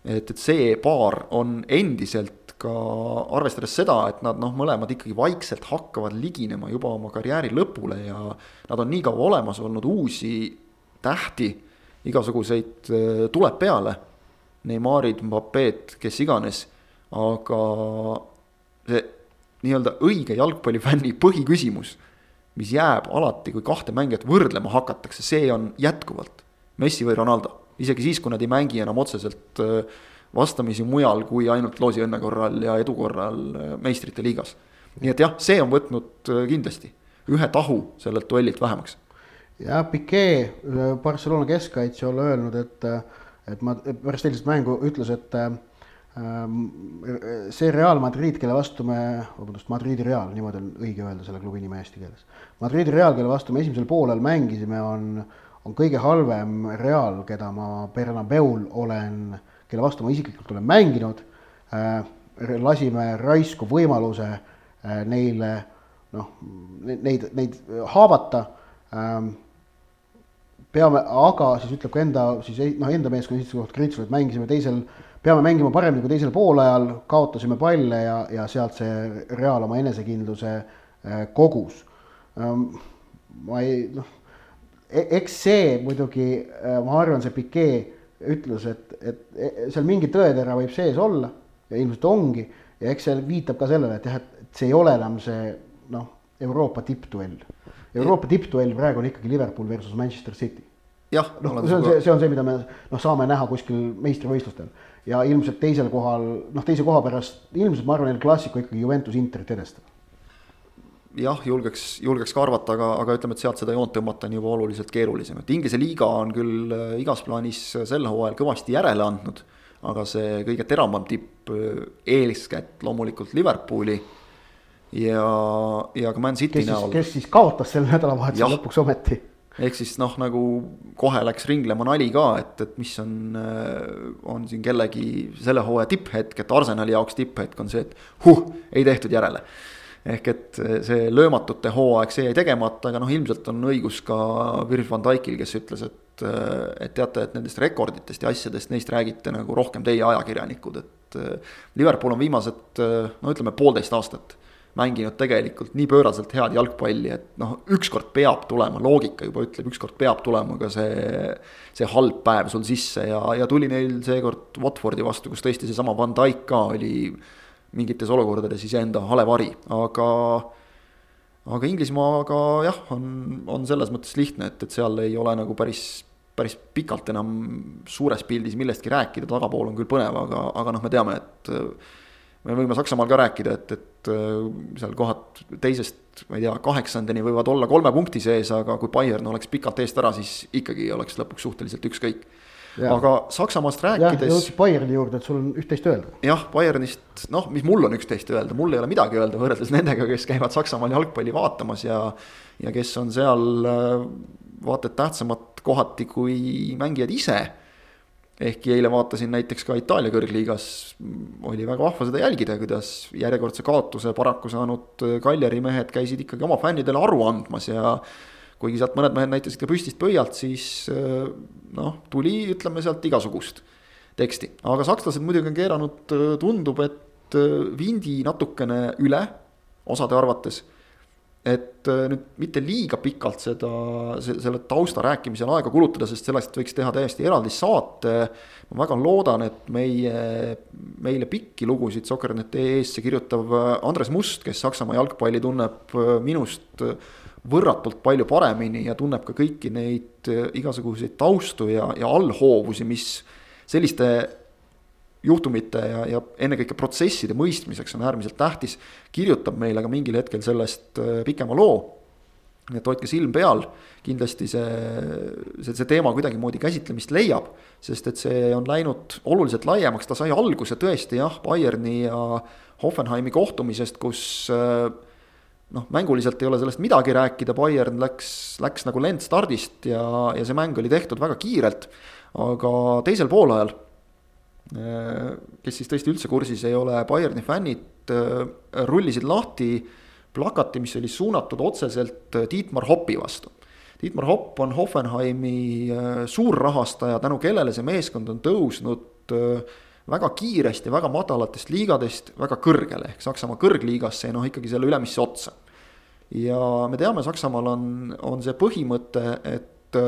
et, et see paar on endiselt ka arvestades seda, et nad noh, mõlemad ikkagi vaikselt hakkavad liginema juba oma karjääri lõpule ja nad on nii kaua olemas olnud, uusi tähti, igasuguseid äh, tuleb peale. Neymarid, Mbapped, kes iganes, aga see nii-öelda õige jalgpallifänni põhiküsimus, mis jääb alati, kui kahte mängijat võrdlema hakatakse, see on jätkuvalt Messi või Ronaldo. isegi siis, kui nad ei mängi enam otseselt äh, vastamisi mujal kui ainult loosiõnne korral ja edu korral äh, meistrite liigas. nii et jah, see on võtnud kindlasti ühe tahu sellelt duellilt vähemaks ja Piquet, Barcelona keskkaitsja, olla öelnud, et, et ma pärast eilset mängu ütles, et ähm, see Real Madrid, kelle vastu me, vabandust, Madridi Real, niimoodi on õige öelda selle klubi nime eesti keeles. Madridi Real, kelle vastu me esimesel poolel mängisime, on, on kõige halvem Real, keda ma Bernabeul olen, kelle vastu ma isiklikult olen mänginud äh,. lasime raisku võimaluse äh, neile noh, neid, neid haavata peame, aga siis ütleb ka enda, siis noh, enda meeskonna esituse kohta kriitiliselt, et mängisime teisel, peame mängima paremini kui teisel poolajal, kaotasime palle ja, ja sealt see Real oma enesekindluse äh, kogus. Ähm, ma ei, noh, e-, eks see muidugi, äh, ma arvan, see Piquet ütles, et, et e-, seal mingi tõetera võib sees olla ja ilmselt ongi ja eks see viitab ka sellele, et jah, et see ei ole enam see noh, Euroopa tippduell Euroopa tippduell praegu on ikkagi Liverpool versus Manchester City. jah, noh, see on see, see on see, mida me noh, saame näha kuskil meistrivõistlustel ja ilmselt teisel kohal, noh, teise koha pärast ilmselt ma arvan, et klassiko ikkagi Juventus Interit edestab jah, julgeks, julgeks ka arvata, aga, aga ütleme, et sealt seda joont tõmmata on juba oluliselt keerulisem, et Inglise liiga on küll äh, igas plaanis sel hooajal kõvasti järele andnud. aga see kõige teravam tipp, äh, eeskätt loomulikult Liverpooli ja, ja ka Man City kes näol. kes siis kaotas sel nädalavahetusel lõpuks ometi. ehk siis noh, nagu kohe läks ringlema nali ka, et, et mis on, äh, on siin kellegi selle hooaja tipphetk, et Arsenali jaoks tipphetk on see, et huh, ei tehtud järele ehk et see löömatute hooaeg, see jäi tegemata, aga noh, ilmselt on õigus ka Virgil van Dijkil, kes ütles, et, et teate, et nendest rekorditest ja asjadest, neist räägite nagu rohkem teie ajakirjanikud, et Liverpool on viimased no ütleme, poolteist aastat mänginud tegelikult nii pööraselt head jalgpalli, et noh, ükskord peab tulema, loogika juba ütleb, ükskord peab tulema ka see, see halb päev sul sisse ja, ja tuli neil seekord Watfordi vastu, kus tõesti seesama Van Dijk ka oli mingites olukordades iseenda hale vari, aga aga Inglismaaga jah, on, on selles mõttes lihtne, et, et seal ei ole nagu päris, päris pikalt enam suures pildis millestki rääkida, tagapool on küll põnev, aga, aga noh, me teame, et me võime Saksamaal ka rääkida, et, et äh, seal kohad teisest, ma ei tea, kaheksandani võivad olla kolme punkti sees, aga kui Bayern oleks pikalt eest ära, siis ikkagi oleks lõpuks suhteliselt ükskõik. aga Saksamaast rääkides jõudsid Bayerni juurde, et sul on üht-teist öelda. jah, Bayernist noh, mis mul on üksteist öelda, mul ei ole midagi öelda võrreldes nendega, kes käivad Saksamaal jalgpalli vaatamas ja. ja kes on seal äh, vaata et tähtsamad kohati kui mängijad ise. Ehkki eile vaatasin näiteks ka Itaalia kõrgliigas, oli väga vahva seda jälgida, kuidas järjekordse kaotuse paraku saanud Kaljari mehed käisid ikkagi oma fännidele aru andmas ja kuigi sealt mõned mehed näitasid ka püstist pöialt, siis äh, noh, tuli, ütleme sealt igasugust teksti, aga sakslased muidugi on keeranud, tundub, et äh, vindi natukene üle osade arvates. Et äh, nüüd mitte liiga pikalt seda, selle tausta rääkimisel aega kulutada, sest sellest võiks teha täiesti eraldi saate. ma väga loodan, et meie, meile pikki lugusid Soccer.net.ee-sse kirjutav äh, Andres Must, kes Saksamaa jalgpalli tunneb äh, minust võrratult palju paremini ja tunneb ka kõiki neid igasuguseid taustu ja, ja allhoovusi, mis selliste juhtumite ja, ja ennekõike protsesside mõistmiseks on äärmiselt tähtis. kirjutab meile ka mingil hetkel sellest pikema loo. et hoidke silm peal, kindlasti see, see, see teema kuidagimoodi käsitlemist leiab, sest et see on läinud oluliselt laiemaks, ta sai alguse tõesti jah, Bayerni ja Hoffenheimi kohtumisest, kus noh, mänguliselt ei ole sellest midagi rääkida, Bayern läks, läks nagu lendstardist ja, ja see mäng oli tehtud väga kiirelt. aga teisel poolajal, kes siis tõesti üldse kursis ei ole, Bayerni fännid rullisid lahti plakati, mis oli suunatud otseselt Dietmar Hoppi vastu. Dietmar Hopp on Hoffenheimi suurrahastaja, tänu kellele see meeskond on tõusnud väga kiiresti väga madalatest liigadest väga kõrgele ehk Saksamaa kõrgliigasse ja noh, ikkagi selle ülemisse otsa. ja me teame, Saksamaal on, on see põhimõte, et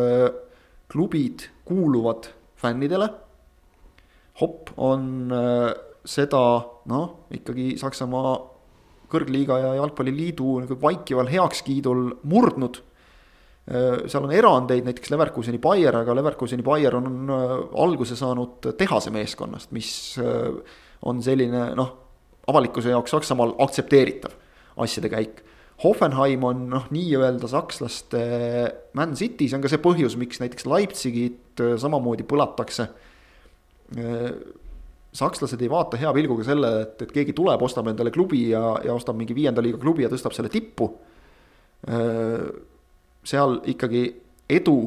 klubid kuuluvad fännidele. Hopp on seda noh, ikkagi Saksamaa kõrgliiga ja jalgpalliliidu nagu vaikival heakskiidul murdnud seal on erandeid, näiteks Leverkuseni Bayer, aga Leverkuseni Bayer on alguse saanud tehase meeskonnast, mis on selline noh, avalikkuse jaoks Saksamaal aktsepteeritav asjade käik. Hoffenheim on noh, nii-öelda sakslaste Man City, see on ka see põhjus, miks näiteks Leipzigit samamoodi põlatakse. Sakslased ei vaata hea pilguga selle, et, et keegi tuleb, ostab endale klubi ja, ja ostab mingi viienda liiga klubi ja tõstab selle tippu seal ikkagi edu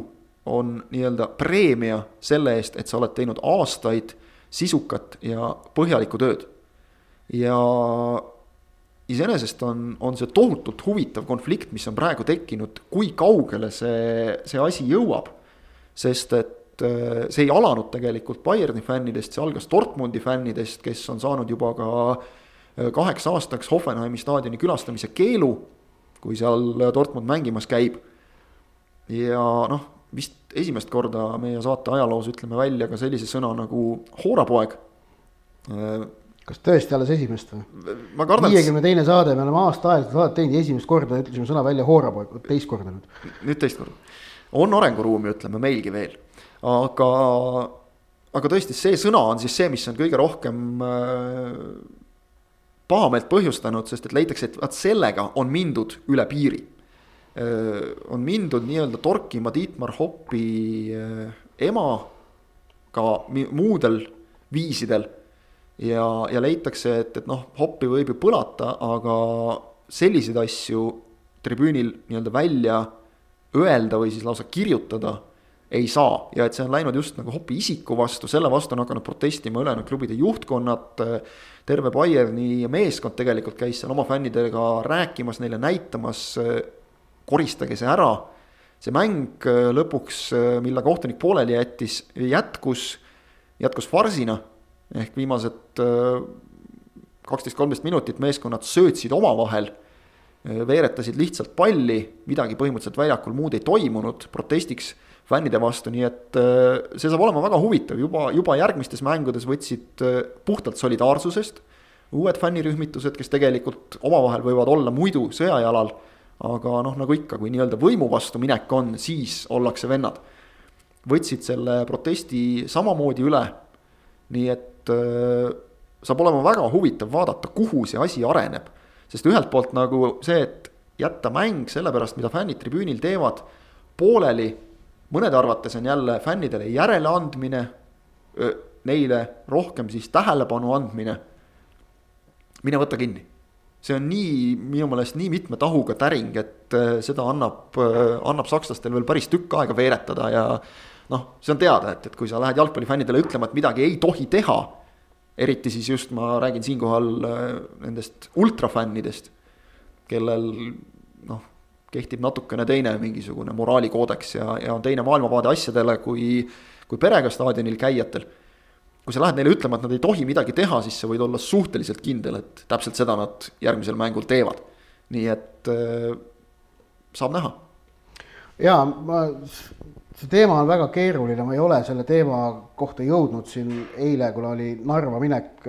on nii-öelda preemia selle eest, et sa oled teinud aastaid sisukat ja põhjalikku tööd. ja iseenesest on, on see tohutult huvitav konflikt, mis on praegu tekkinud, kui kaugele see, see asi jõuab. sest et see ei alanud tegelikult Bayerni fännidest, see algas Dortmundi fännidest, kes on saanud juba ka kaheks aastaks Hoffenheimi staadioni külastamise keelu, kui seal Dortmund mängimas käib ja noh, vist esimest korda meie saate ajaloos ütleme välja ka sellise sõna nagu hoorapoeg. kas tõesti alles esimest või? viiekümne teine saade, me oleme aasta aega saadet teinud ja esimest korda ütlesime sõna välja hoorapoeg, teist korda nüüd. nüüd teist korda, on arenguruumi, ütleme meilgi veel, aga, aga tõesti, see sõna on siis see, mis on kõige rohkem pahameelt põhjustanud, sest et leitakse, et vaat sellega on mindud üle piiri on mindud nii-öelda torkima Dietmar Hoppi ema ka muudel viisidel. ja, ja leitakse, et, et noh, Hoppi võib ju põlata, aga selliseid asju tribüünil nii-öelda välja öelda või siis lausa kirjutada ei saa ja et see on läinud just nagu Hoppi isiku vastu, selle vastu on hakanud protestima ülejäänud klubide juhtkonnad. terve Bayerni meeskond tegelikult käis seal oma fännidega rääkimas, neile näitamas koristage see ära. see mäng lõpuks, mille kohtunik pooleli jättis, jätkus, jätkus farsina. ehk viimased kaksteist, kolmteist minutit meeskonnad söötsid omavahel. Veeretasid lihtsalt palli, midagi põhimõtteliselt väljakul muud ei toimunud protestiks fännide vastu, nii et see saab olema väga huvitav, juba, juba järgmistes mängudes võtsid puhtalt solidaarsusest. uued fännirühmitused, kes tegelikult omavahel võivad olla muidu sõjajalal aga noh, nagu ikka, kui nii-öelda võimu vastu minek on, siis ollakse vennad. võtsid selle protesti samamoodi üle. nii et äh, saab olema väga huvitav vaadata, kuhu see asi areneb. Sest ühelt poolt nagu see, et jätta mäng sellepärast, mida fännid tribüünil teevad, pooleli mõnede arvates on jälle fännidele järeleandmine, neile rohkem siis tähelepanu andmine. mine võta kinni see on nii, minu meelest nii mitme tahuga täring, et seda annab, annab sakslastel veel päris tükk aega veeretada ja noh, see on teada, et, et kui sa lähed jalgpallifännidele ütlema, et midagi ei tohi teha. Eriti siis just ma räägin siinkohal äh, nendest ultrafännidest, kellel noh, kehtib natukene teine mingisugune moraalikoodeks ja, ja on teine maailmavaade asjadele kui, kui perega staadionil käijatel. kui sa lähed neile ütlema, et nad ei tohi midagi teha, siis sa võid olla suhteliselt kindel, et täpselt seda nad järgmisel mängul teevad. nii et äh, saab näha. ja ma see teema on väga keeruline, ma ei ole selle teema kohta jõudnud siin eile, kuna oli Narva minek,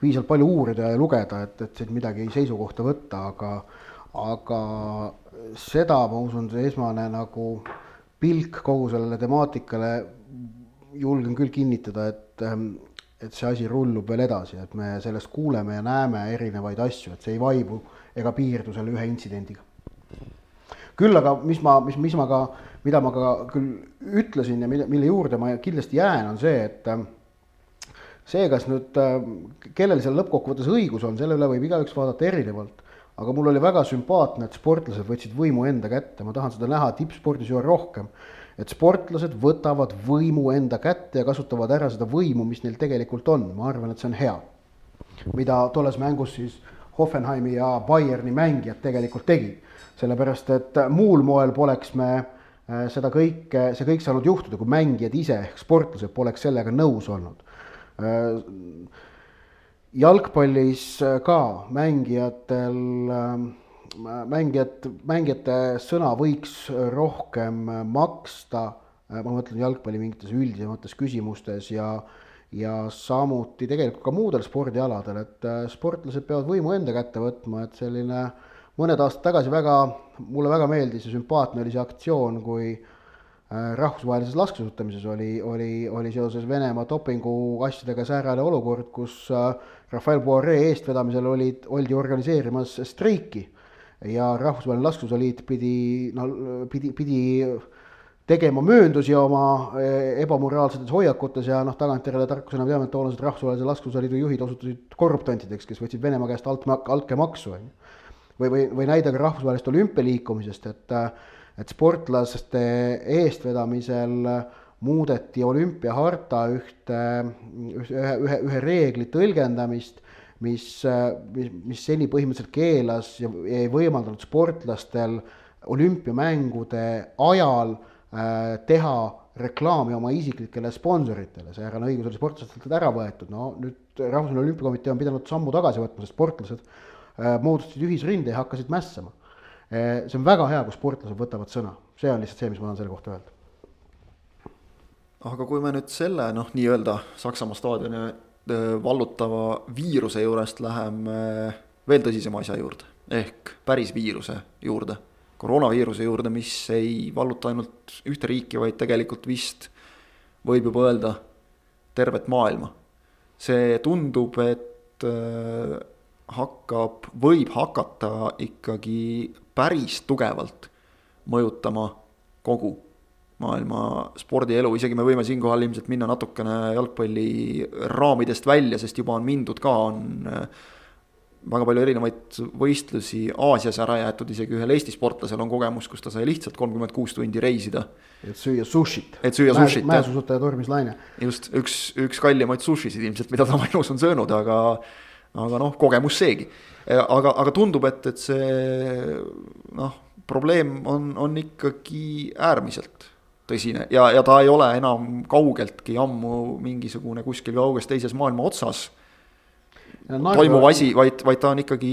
piisavalt palju uurida ja lugeda, et, et siin midagi seisukohta võtta, aga aga seda ma usun, see esmane nagu pilk kogu sellele temaatikale julgen küll kinnitada, et, et see asi rullub veel edasi, et me sellest kuuleme ja näeme erinevaid asju, et see ei vaibu ega piirdu selle ühe intsidendiga. küll aga mis ma, mis, mis ma ka mida ma ka küll ütlesin ja mille, mille juurde ma kindlasti jään, on see, et äh, see, kas nüüd, äh, kellel seal lõppkokkuvõttes õigus on, selle üle võib igaüks vaadata erinevalt. aga mul oli väga sümpaatne, et sportlased võtsid võimu enda kätte, ma tahan seda näha tippspordis üha rohkem. et sportlased võtavad võimu enda kätte ja kasutavad ära seda võimu, mis neil tegelikult on, ma arvan, et see on hea. mida tolles mängus siis Hoffenheimi ja Bayerni mängijad tegelikult tegid. sellepärast, et muul moel poleks me seda kõike, see kõik saanud juhtuda, kui mängijad ise ehk sportlased poleks sellega nõus olnud. Äh, jalgpallis äh, ka mängijatel, mängijad, mängijate sõna võiks rohkem maksta, ma mõtlen jalgpalli mingites üldisemates küsimustes ja ja samuti tegelikult ka muudel spordialadel, et sportlased peavad võimu enda kätte võtma, et selline äh, mõned aastad tagasi väga, mulle väga meeldis ja sümpaatne oli see aktsioon, kui äh, rahvusvahelises laskesuusatamises oli, oli, oli seoses Venemaa dopinguasjadega säärane olukord, kus äh, Rafael Poiree eestvedamisel olid, oldi organiseerimas streiki ja Rahvusvaheline Laskesuusaliit pidi, no pidi, pidi tegema mööndusi oma äh, ebamoraalsetes hoiakutes ja noh, tagantjärele tarkusena teame, et toonased Rahvusvahelise Laskesuusaliidu juhid osutusid korruptantideks, kes võtsid Venemaa käest alt, altkäemaksu, on ju või, või, või näide ka rahvusvahelisest olümpialiikumisest, et et sportlaste eestvedamisel muudeti olümpiaharta ühte, ühe, ühe, ühe reegli tõlgendamist, mis, mis, mis seni põhimõtteliselt keelas ja ei võimaldanud sportlastel olümpiamängude ajal äh, teha reklaami oma isiklikele sponsoritele, säärane õigus oli sportlastelt ära võetud, no nüüd Rahvusvaheline Olümpiakomitee on pidanud sammu tagasi võtma, sest sportlased moodustasid ühisrinde ja hakkasid mässama. Äh, see on väga hea, kui sportlased võtavad sõna, see on lihtsalt see, mis ma tahan selle kohta öelda. aga kui me nüüd selle noh, nii-öelda Saksamaa staadioni äh, vallutava viiruse juurest läheme veel tõsisema asja juurde ehk päris viiruse juurde, koroonaviiruse juurde, mis ei valluta ainult ühte riiki, vaid tegelikult vist võib juba öelda tervet maailma. see tundub, et hakkab, võib hakata ikkagi päris tugevalt mõjutama kogu maailma spordielu, isegi me võime siinkohal ilmselt minna natukene jalgpalli raamidest välja, sest juba on mindud ka, on äh, väga palju erinevaid võistlusi Aasias ära jäetud, isegi ühel Eesti sportlasel on kogemus, kus ta sai lihtsalt kolmkümmend kuus tundi reisida. et süüa sushit. et süüa sushit. mäesuusataja Tormis Laine. just, üks, üks kallimaid sushisid ilmselt, mida ta oma elus on söönud, aga aga noh, kogemus seegi. aga, aga tundub, et, et see noh, probleem on, on ikkagi äärmiselt tõsine ja, ja ta ei ole enam kaugeltki ammu mingisugune kuskil kauges teises maailma otsas Narva... toimuv asi, vaid, vaid ta on ikkagi,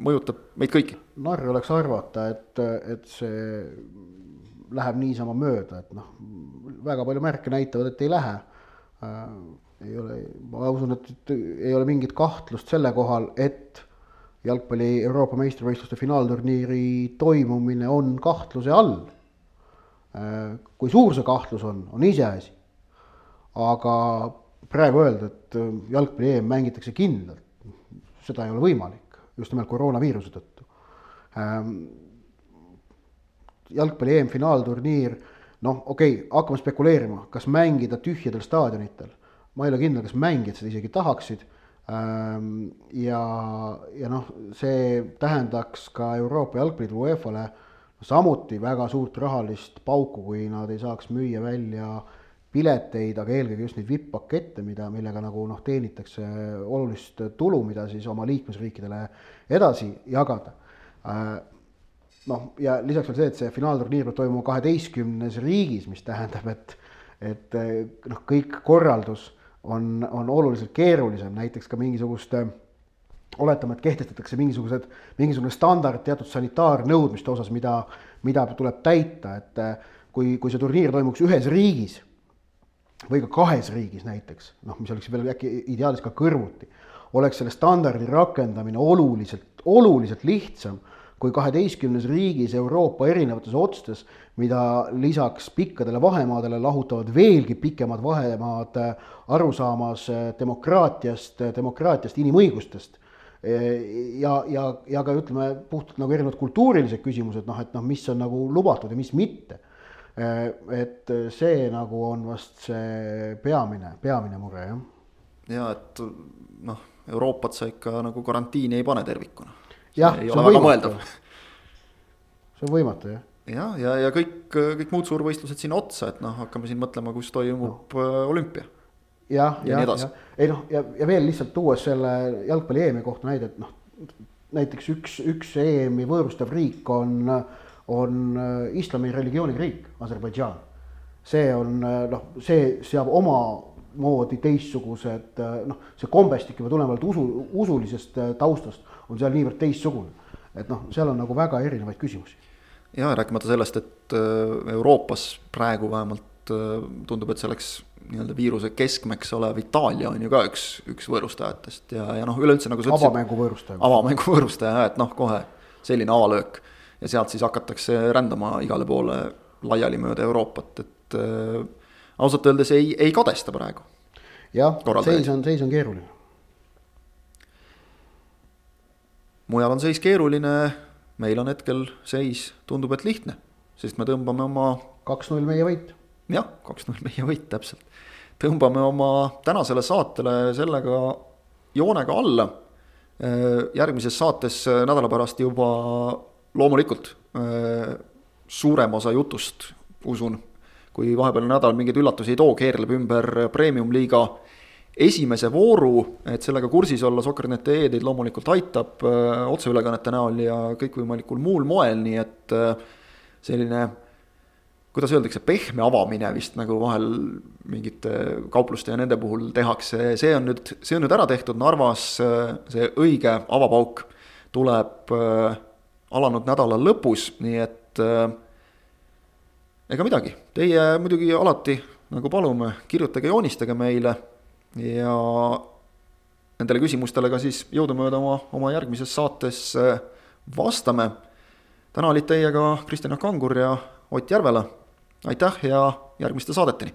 mõjutab meid kõiki. narr oleks arvata, et, et see läheb niisama mööda, et noh, väga palju märke näitavad, et ei lähe ei ole, ma usun, et ei ole mingit kahtlust selle kohal, et jalgpalli Euroopa meistrivõistluste finaalturniiri toimumine on kahtluse all. kui suur see kahtlus on, on iseasi. aga praegu öelda, et jalgpalli EM mängitakse kindlalt, seda ei ole võimalik, just nimelt koroonaviiruse tõttu. jalgpalli EM finaalturniir noh, okei okay,, hakkame spekuleerima, kas mängida tühjadel staadionitel. Ma ei ole kindel, kas mängijad seda isegi tahaksid. Ähm, ja, ja noh, see tähendaks ka Euroopa Jalgpalliliidu UEFA-le samuti väga suurt rahalist pauku, kui nad ei saaks müüa välja pileteid, aga eelkõige just neid vipp-pakette, mida, millega nagu noh, teenitakse olulist tulu, mida siis oma liikmesriikidele edasi jagada äh, noh, ja lisaks veel see, et see finaalturniir peab toimuma kaheteistkümnes riigis, mis tähendab, et et noh, kõik korraldus on, on oluliselt keerulisem, näiteks ka mingisugust oletame, et kehtestatakse mingisugused, mingisugune standard teatud sanitaarnõudmiste osas, mida, mida tuleb täita, et kui, kui see turniir toimuks ühes riigis või ka kahes riigis näiteks, noh, mis oleks veel äkki ideaalis ka kõrvuti, oleks selle standardi rakendamine oluliselt, oluliselt lihtsam kui kaheteistkümnes riigis Euroopa erinevates otstes, mida lisaks pikkadele vahemaadele lahutavad veelgi pikemad vahemaad arusaamas demokraatiast, demokraatiast, inimõigustest. ja, ja, ja ka ütleme puhtalt nagu erinevad kultuurilised küsimused, noh, et noh, mis on nagu lubatud ja mis mitte. et see nagu on vast see peamine, peamine mure, jah. ja et noh, Euroopat sa ikka nagu karantiini ei pane tervikuna jah, see on võimatu. see on võimatu jah. jah, ja, ja, ja kõik, kõik muud suurvõistlused sinna otsa, et noh, hakkame siin mõtlema, kus toimub no. Äh, olümpia. jah, ja, ja, ja ei noh, ja, ja veel lihtsalt tuues selle jalgpalli EM-i kohta näide, et noh, näiteks üks, üks EM-i võõrustav riik on, on äh, islami religiooniga riik, Aserbaidžaan. see on äh, noh, see seab oma moodi teistsugused noh, see kombestik juba tulenevalt usu, usulisest taustast on seal niivõrd teistsugune. et noh, seal on nagu väga erinevaid küsimusi. ja rääkimata sellest, et äh, Euroopas praegu vähemalt äh, tundub, et selleks nii-öelda viiruse keskmeks olev Itaalia on ju ka üks, üks võõrustajatest ja, ja noh, üleüldse nagu sa ütlesid. avamängu võõrustaja. avamängu võõrustaja, et noh, kohe selline avalöök ja sealt siis hakatakse rändama igale poole laiali mööda Euroopat, et äh, ausalt öeldes ei, ei kadesta praegu. jah, seis on, seis on keeruline mujal on seis keeruline, meil on hetkel seis, tundub, et lihtne, sest me tõmbame oma. kaks-null meie võit. jah, kaks-null meie võit, täpselt. tõmbame oma tänasele saatele sellega joonega alla. järgmises saates nädala pärast juba loomulikult suurem osa jutust, usun, kui vahepealne nädal mingeid üllatusi ei too, keerleb ümber premium-liiga esimese vooru, et sellega kursis olla, Soccer.ee teid loomulikult aitab äh, otseülekannete näol ja kõikvõimalikul muul moel, nii et äh, selline kuidas öeldakse, pehme avamine vist nagu vahel mingite kaupluste ja nende puhul tehakse, see on nüüd, see on nüüd ära tehtud, Narvas äh, see õige avapauk tuleb alanud nädala lõpus, nii et ega midagi, teie muidugi alati, nagu palume, kirjutage, joonistage meile ja nendele küsimustele ka siis jõudumööda oma, oma järgmises saates äh, vastame. täna olid teiega Kristjan Kangur ja Ott Järvela. aitäh ja järgmiste saadeteni